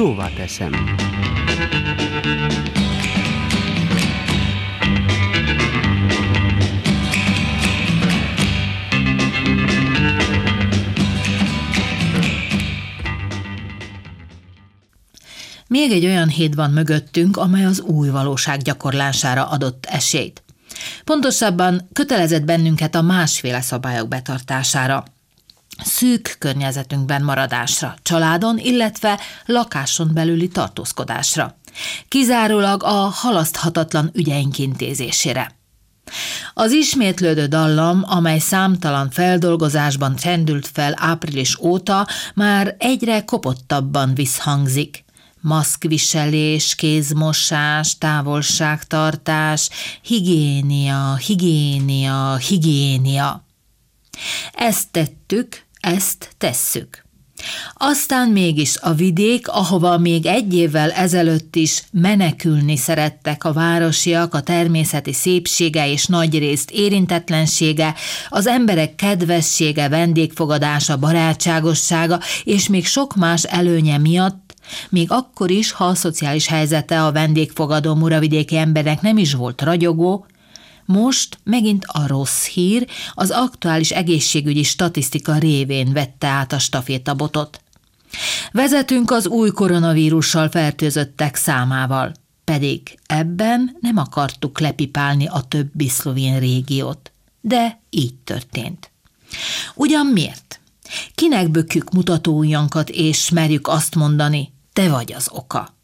Szóval teszem. Még egy olyan hét van mögöttünk, amely az új valóság gyakorlására adott esélyt. Pontosabban kötelezett bennünket a másféle szabályok betartására. Szűk környezetünkben maradásra, családon, illetve lakáson belüli tartózkodásra. Kizárólag a halaszthatatlan ügyeink intézésére. Az ismétlődő dallam, amely számtalan feldolgozásban csendült fel április óta, már egyre kopottabban visszhangzik maszkviselés, kézmosás, távolságtartás, higiénia, higiénia, higiénia. Ezt tettük, ezt tesszük. Aztán mégis a vidék, ahova még egy évvel ezelőtt is menekülni szerettek a városiak, a természeti szépsége és nagyrészt érintetlensége, az emberek kedvessége, vendégfogadása, barátságossága és még sok más előnye miatt még akkor is, ha a szociális helyzete a vendégfogadó muravidéki emberek nem is volt ragyogó, most megint a rossz hír az aktuális egészségügyi statisztika révén vette át a stafétabotot. Vezetünk az új koronavírussal fertőzöttek számával, pedig ebben nem akartuk lepipálni a többi szlovén régiót. De így történt. Ugyan miért? Kinek bökjük mutatójankat és merjük azt mondani, te vagy az oka.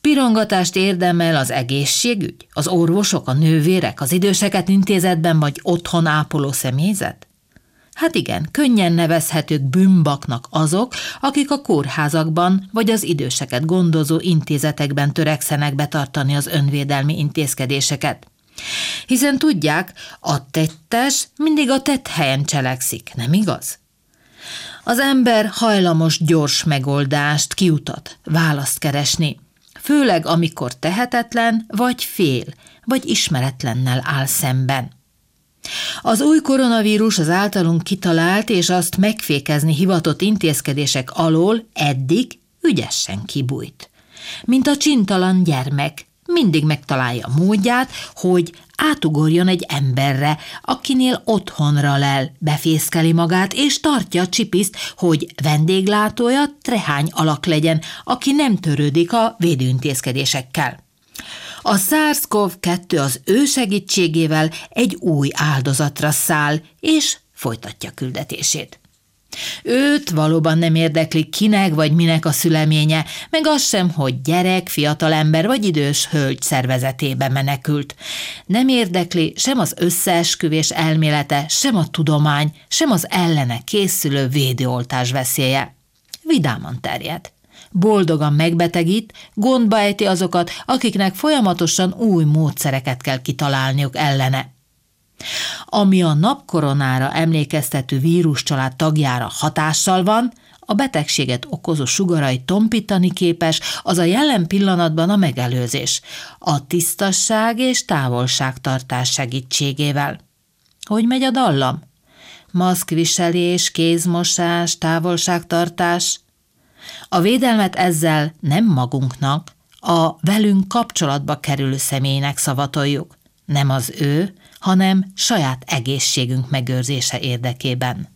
Pirongatást érdemel az egészségügy, az orvosok, a nővérek, az időseket intézetben vagy otthon ápoló személyzet? Hát igen, könnyen nevezhetők bűnbaknak azok, akik a kórházakban vagy az időseket gondozó intézetekben törekszenek betartani az önvédelmi intézkedéseket. Hiszen tudják, a tettes mindig a tett helyen cselekszik, nem igaz? Az ember hajlamos gyors megoldást, kiutat, választ keresni, főleg amikor tehetetlen, vagy fél, vagy ismeretlennel áll szemben. Az új koronavírus az általunk kitalált és azt megfékezni hivatott intézkedések alól eddig ügyesen kibújt. Mint a csintalan gyermek, mindig megtalálja a módját, hogy átugorjon egy emberre, akinél otthonra lel, befészkeli magát, és tartja a csipiszt, hogy vendéglátója trehány alak legyen, aki nem törődik a védőintézkedésekkel. A SARS-CoV-2 az ő segítségével egy új áldozatra száll, és folytatja küldetését. Őt valóban nem érdekli kinek vagy minek a szüleménye, meg az sem, hogy gyerek, fiatalember vagy idős hölgy szervezetébe menekült. Nem érdekli sem az összeesküvés elmélete, sem a tudomány, sem az ellene készülő védőoltás veszélye. Vidáman terjed. Boldogan megbetegít, gondba ejti azokat, akiknek folyamatosan új módszereket kell kitalálniuk ellene. Ami a napkoronára emlékeztető víruscsalád tagjára hatással van, a betegséget okozó sugarai tompítani képes, az a jelen pillanatban a megelőzés, a tisztasság és távolságtartás segítségével. Hogy megy a dallam? Maszkviselés, kézmosás, távolságtartás. A védelmet ezzel nem magunknak, a velünk kapcsolatba kerülő személynek szavatoljuk, nem az ő, hanem saját egészségünk megőrzése érdekében.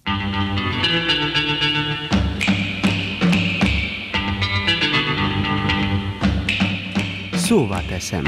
Szóval teszem.